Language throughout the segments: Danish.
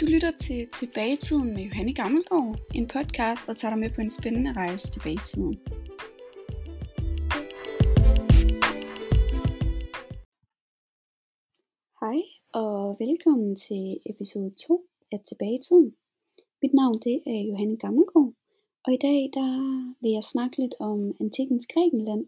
Du lytter til Tilbagetiden med Johanne Gammelgaard, en podcast, der tager dig med på en spændende rejse tilbage i tiden. Hej og velkommen til episode 2 af Tilbagetiden. Mit navn det er Johanne Gammelgaard, og i dag der vil jeg snakke lidt om antikens Grækenland.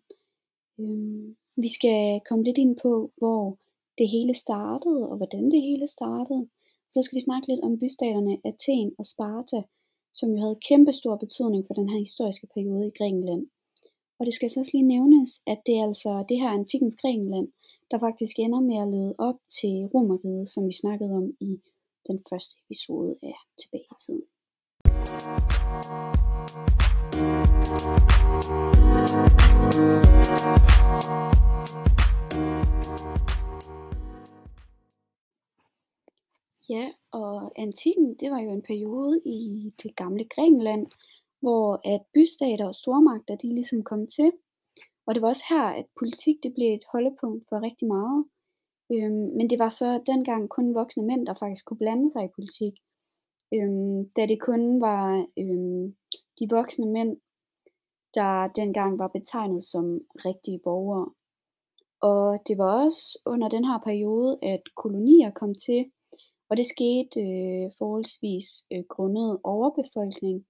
Øhm, vi skal komme lidt ind på, hvor det hele startede, og hvordan det hele startede. Så skal vi snakke lidt om bystaterne Athen og Sparta, som jo havde kæmpe stor betydning for den her historiske periode i Grækenland. Og det skal så også lige nævnes, at det er altså det her antikens Grækenland, der faktisk ender med at lede op til Romeriet, som vi snakkede om i den første episode af Tilbage i tiden. Ja, og antikken, det var jo en periode i det gamle Grækenland, hvor at bystater og stormagter, de ligesom kom til. Og det var også her, at politik det blev et holdepunkt for rigtig meget. Øhm, men det var så dengang kun voksne mænd, der faktisk kunne blande sig i politik. Øhm, da det kun var øhm, de voksne mænd, der dengang var betegnet som rigtige borgere. Og det var også under den her periode, at kolonier kom til, og det skete øh, forholdsvis øh, grundet overbefolkning.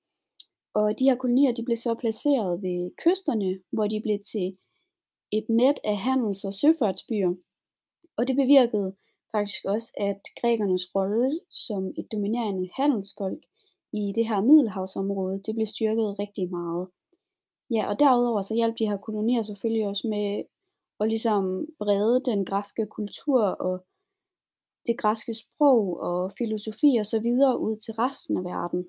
Og de her kolonier de blev så placeret ved kysterne, hvor de blev til et net af handels- og søfartsbyer. Og det bevirkede faktisk også, at grækernes rolle som et dominerende handelsfolk i det her middelhavsområde, det blev styrket rigtig meget. Ja, og derudover så hjalp de her kolonier selvfølgelig også med at ligesom brede den græske kultur og det græske sprog og filosofi og så videre ud til resten af verden.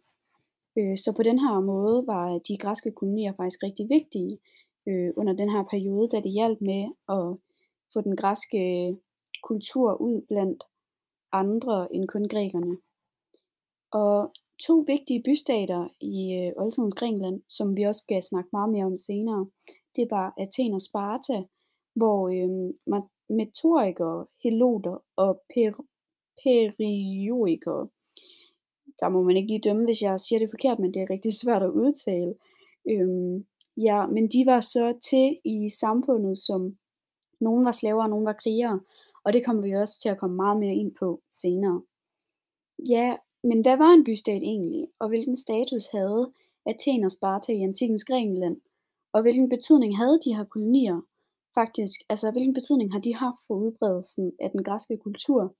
Øh, så på den her måde var de græske kolonier faktisk rigtig vigtige øh, under den her periode, da det hjalp med at få den græske kultur ud blandt andre end kun grækerne. Og to vigtige bystater i øh, oldtidens Grækenland, som vi også skal snakke meget mere om senere, det var Athen og Sparta, hvor øh, metorikere, heloter og per- periodikere. der må man ikke lige dømme, hvis jeg siger det forkert, men det er rigtig svært at udtale. Øhm, ja, men de var så til i samfundet, som nogen var slaver, og nogen var krigere, og det kommer vi også til at komme meget mere ind på senere. Ja, men hvad var en bystat egentlig, og hvilken status havde Athen og Sparta i antikens Grækenland? Og hvilken betydning havde de her kolonier faktisk? Altså, hvilken betydning har de haft for udbredelsen af den græske kultur?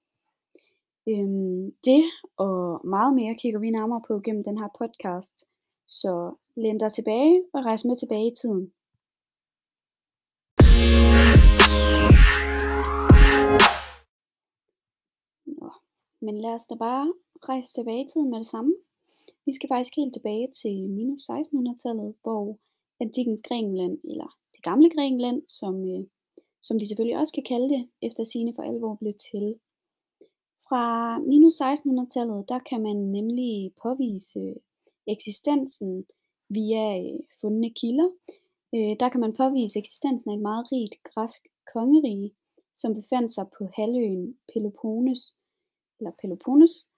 Øhm, det og meget mere kigger vi nærmere på gennem den her podcast. Så læn dig tilbage og rejs med tilbage i tiden. Nå, men lad os da bare rejse tilbage i tiden med det samme. Vi skal faktisk helt tilbage til minus 1600-tallet, hvor antikens Grækenland, eller det gamle Grækenland, som, øh, som vi selvfølgelig også kan kalde det, efter sine for alvor blev til. Fra minus 1600-tallet, der kan man nemlig påvise øh, eksistensen via øh, fundne kilder. Øh, der kan man påvise eksistensen af et meget rigt græsk kongerige, som befandt sig på halvøen Peloponnes, eller Peloponnes.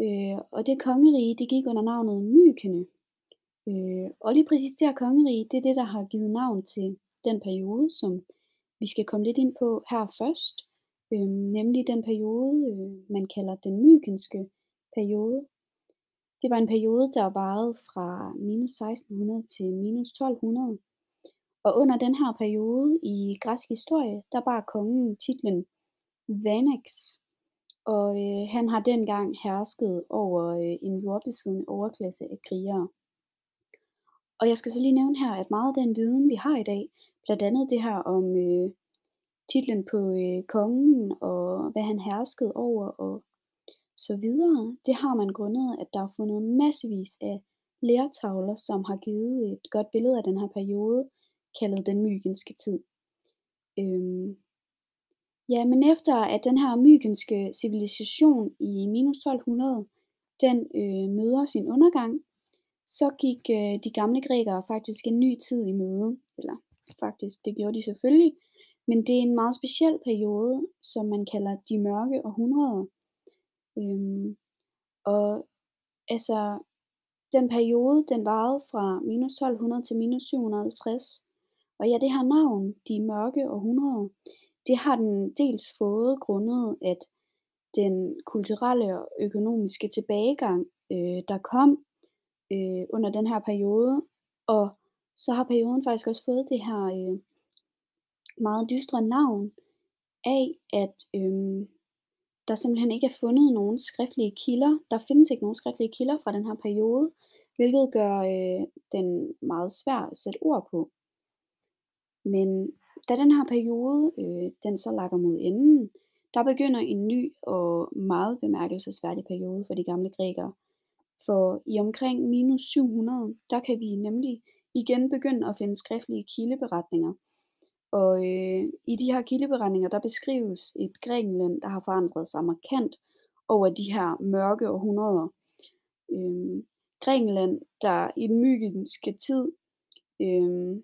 Øh, og det kongerige, det gik under navnet Mykene. Øh, og lige præcis det her kongerige, det er det, der har givet navn til den periode, som vi skal komme lidt ind på her først. Øh, nemlig den periode, øh, man kalder den mykenske periode. Det var en periode, der varede fra minus 1600 til minus 1200. Og under den her periode i græsk historie, der bar kongen titlen Vanax. Og øh, han har dengang hersket over øh, en jordbesiddende overklasse af krigere. Og jeg skal så lige nævne her, at meget af den viden, vi har i dag, blandt andet det her om øh, titlen på øh, kongen og hvad han herskede over og så videre, det har man grundet, at der er fundet massevis af lærtavler, som har givet et godt billede af den her periode, kaldet den mykenske tid. Øhm, ja, men efter at den her mykenske civilisation i minus 1200, den øh, møder sin undergang, så gik øh, de gamle grækere faktisk en ny tid i møde. Eller faktisk, det gjorde de selvfølgelig, men det er en meget speciel periode, som man kalder de mørke århundreder. Øhm, Og altså, den periode, den varede fra minus 1200 til minus 750. Og ja, det her navn, de mørke århundreder, det har den dels fået grundet, at den kulturelle og økonomiske tilbagegang, øh, der kom øh, under den her periode, og så har perioden faktisk også fået det her øh, meget dystre navn af, at øh, der simpelthen ikke er fundet nogen skriftlige kilder. Der findes ikke nogen skriftlige kilder fra den her periode, hvilket gør øh, den meget svær at sætte ord på. Men da den her periode, øh, den så lakker mod enden, der begynder en ny og meget bemærkelsesværdig periode for de gamle grækere. For i omkring minus 700, der kan vi nemlig igen begynde at finde skriftlige kildeberetninger. Og øh, i de her kildeberetninger, der beskrives et Grækenland, der har forandret sig markant over de her mørke århundreder. Øh, Grækenland, der i den mykenske tid øh,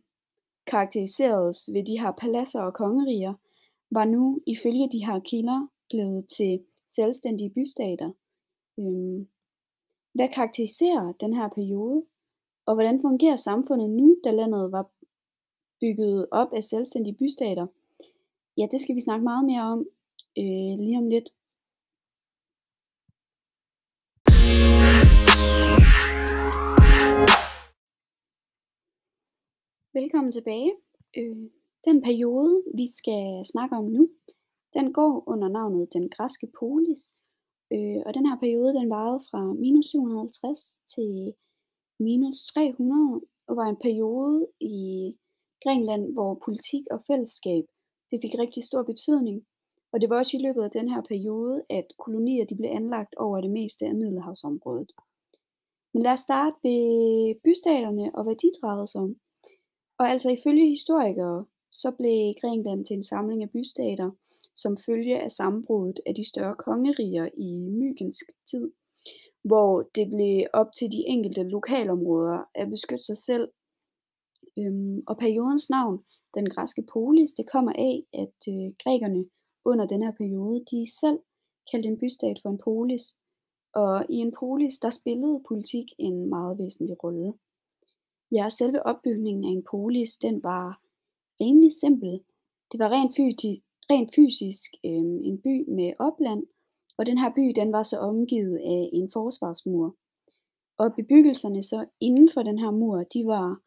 karakteriseredes ved de her paladser og kongeriger, var nu ifølge de her kilder blevet til selvstændige bystater. Øh, hvad karakteriserer den her periode? Og hvordan fungerer samfundet nu, da landet var bygget op af selvstændige bystater? Ja, det skal vi snakke meget mere om øh, lige om lidt. Velkommen tilbage. Øh, den periode, vi skal snakke om nu, den går under navnet den græske polis. Øh, og den her periode, den varede fra minus 750 til minus 300, og var en periode i Grækenland, hvor politik og fællesskab, det fik rigtig stor betydning. Og det var også i løbet af den her periode, at kolonier de blev anlagt over det meste af Middelhavsområdet. Men lad os starte ved bystaterne og hvad de drejede sig om. Og altså ifølge historikere, så blev Grækenland til en samling af bystater, som følge af sammenbruddet af de større kongeriger i mykensk tid, hvor det blev op til de enkelte lokalområder at beskytte sig selv. Øhm, og periodens navn, den græske polis, det kommer af, at øh, grækerne under den her periode, de selv kaldte en bystat for en polis. Og i en polis, der spillede politik en meget væsentlig rolle. Ja, selve opbygningen af en polis, den var rimelig simpel. Det var rent, fysisk, rent fysisk øh, en by med opland, og den her by den var så omgivet af en forsvarsmur. Og bebyggelserne så inden for den her mur, de var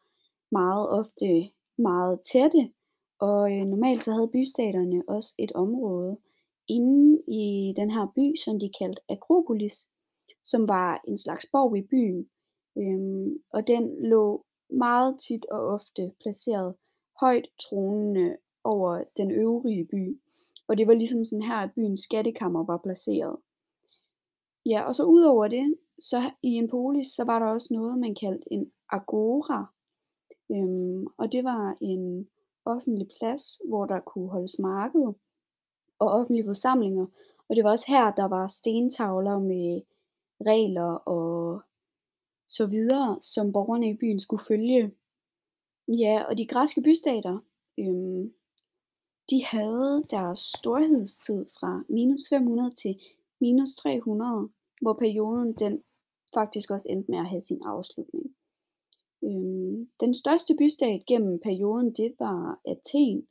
meget ofte meget tætte, og øh, normalt så havde bystaterne også et område inde i den her by, som de kaldte Akropolis, som var en slags borg i byen. Øhm, og den lå meget tit og ofte placeret højt tronende over den øvrige by. Og det var ligesom sådan her, at byens skattekammer var placeret. Ja, og så udover det, så i en polis, så var der også noget, man kaldte en agora. Øhm, og det var en offentlig plads, hvor der kunne holdes marked og offentlige forsamlinger. Og det var også her, der var stentavler med regler og så videre, som borgerne i byen skulle følge. Ja, og de græske bystater, øhm, de havde deres storhedstid fra minus 500 til minus 300, hvor perioden den faktisk også endte med at have sin afslutning. Øhm, den største bystat gennem perioden, det var Athen.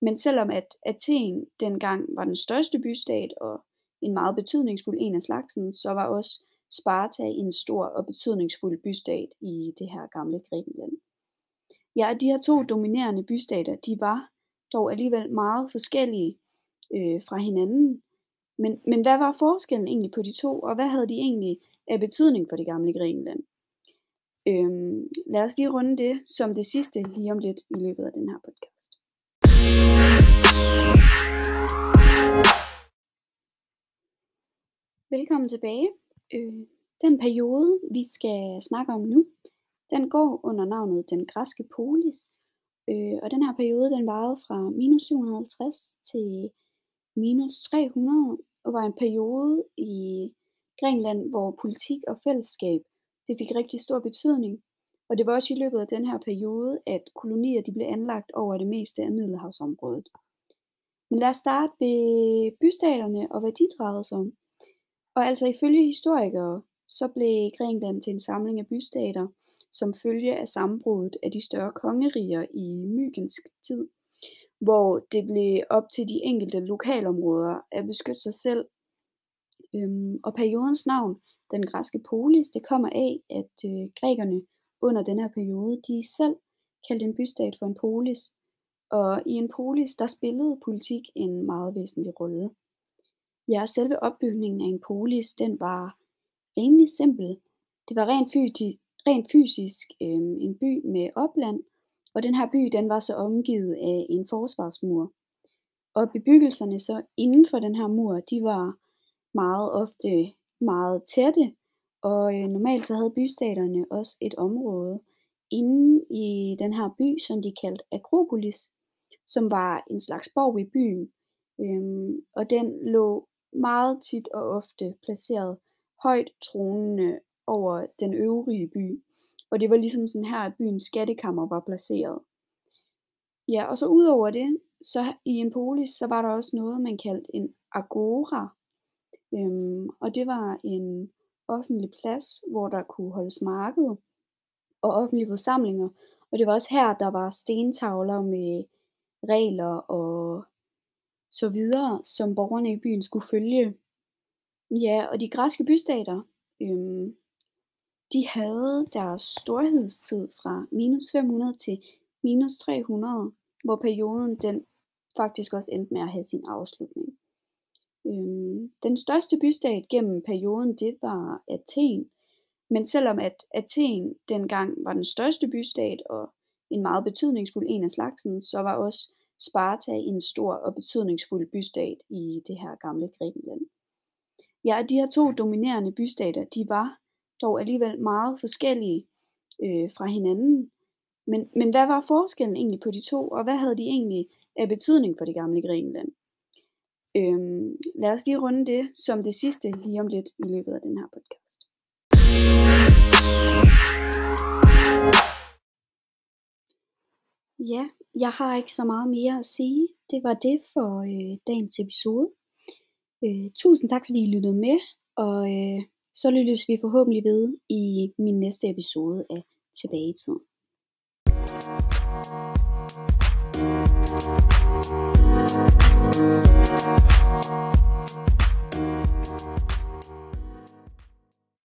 Men selvom at Athen dengang var den største bystat og en meget betydningsfuld en af slagsen, så var også Sparta en stor og betydningsfuld bystat i det her gamle Grækenland. Ja, de her to dominerende bystater, de var dog alligevel meget forskellige øh, fra hinanden. Men, men hvad var forskellen egentlig på de to, og hvad havde de egentlig af betydning for det gamle Grækenland? Øhm, lad os lige runde det som det sidste lige om lidt i løbet af den her podcast. Velkommen tilbage. Øh, den periode, vi skal snakke om nu, den går under navnet den græske polis, øh, og den her periode, den varede fra minus 750 til minus 300, og var en periode i Grækenland, hvor politik og fællesskab, det fik rigtig stor betydning. Og det var også i løbet af den her periode, at kolonier de blev anlagt over det meste af Middelhavsområdet. Men lad os starte ved bystaterne og hvad de drejede sig om. Og altså ifølge historikere, så blev Grækenland til en samling af bystater, som følge af sammenbruddet af de større kongeriger i mykensk tid, hvor det blev op til de enkelte lokalområder at beskytte sig selv. Øhm, og periodens navn, den græske polis, det kommer af, at øh, grækerne under den her periode, de selv kaldte en bystat for en polis. Og i en polis, der spillede politik en meget væsentlig rolle. Ja, selve opbygningen af en polis, den var rimelig simpel. Det var rent, fysisk, rent fysisk øh, en by med opland, og den her by, den var så omgivet af en forsvarsmur. Og bebyggelserne så inden for den her mur, de var meget ofte meget tætte, og øh, normalt så havde bystaterne også et område inde i den her by, som de kaldte Akropolis, som var en slags borg i byen. Øhm, og den lå meget tit og ofte placeret højt tronende over den øvrige by. Og det var ligesom sådan her, at byens skattekammer var placeret. Ja, og så udover det, så i en polis, så var der også noget, man kaldte en agora. Øhm, og det var en offentlig plads, hvor der kunne holdes marked og offentlige forsamlinger. Og det var også her, der var stentavler med regler og så videre, som borgerne i byen skulle følge. Ja, og de græske bystater, øhm, de havde deres storhedstid fra minus 500 til minus 300, hvor perioden den faktisk også endte med at have sin afslutning. Øhm, den største bystat gennem perioden, det var Athen. Men selvom at Athen dengang var den største bystat og en meget betydningsfuld en af slagsen, så var også Sparta en stor og betydningsfuld bystat i det her gamle Grækenland. Ja, de her to dominerende bystater, de var dog alligevel meget forskellige øh, fra hinanden. Men, men hvad var forskellen egentlig på de to, og hvad havde de egentlig af betydning for det gamle Grækenland? Øhm, lad os lige runde det som det sidste lige om lidt i løbet af den her podcast. Ja, jeg har ikke så meget mere at sige. Det var det for øh, dagens episode. Øh, tusind tak fordi I lyttede med, og øh, så lyttes vi forhåbentlig ved i min næste episode af Tilbage i tiden.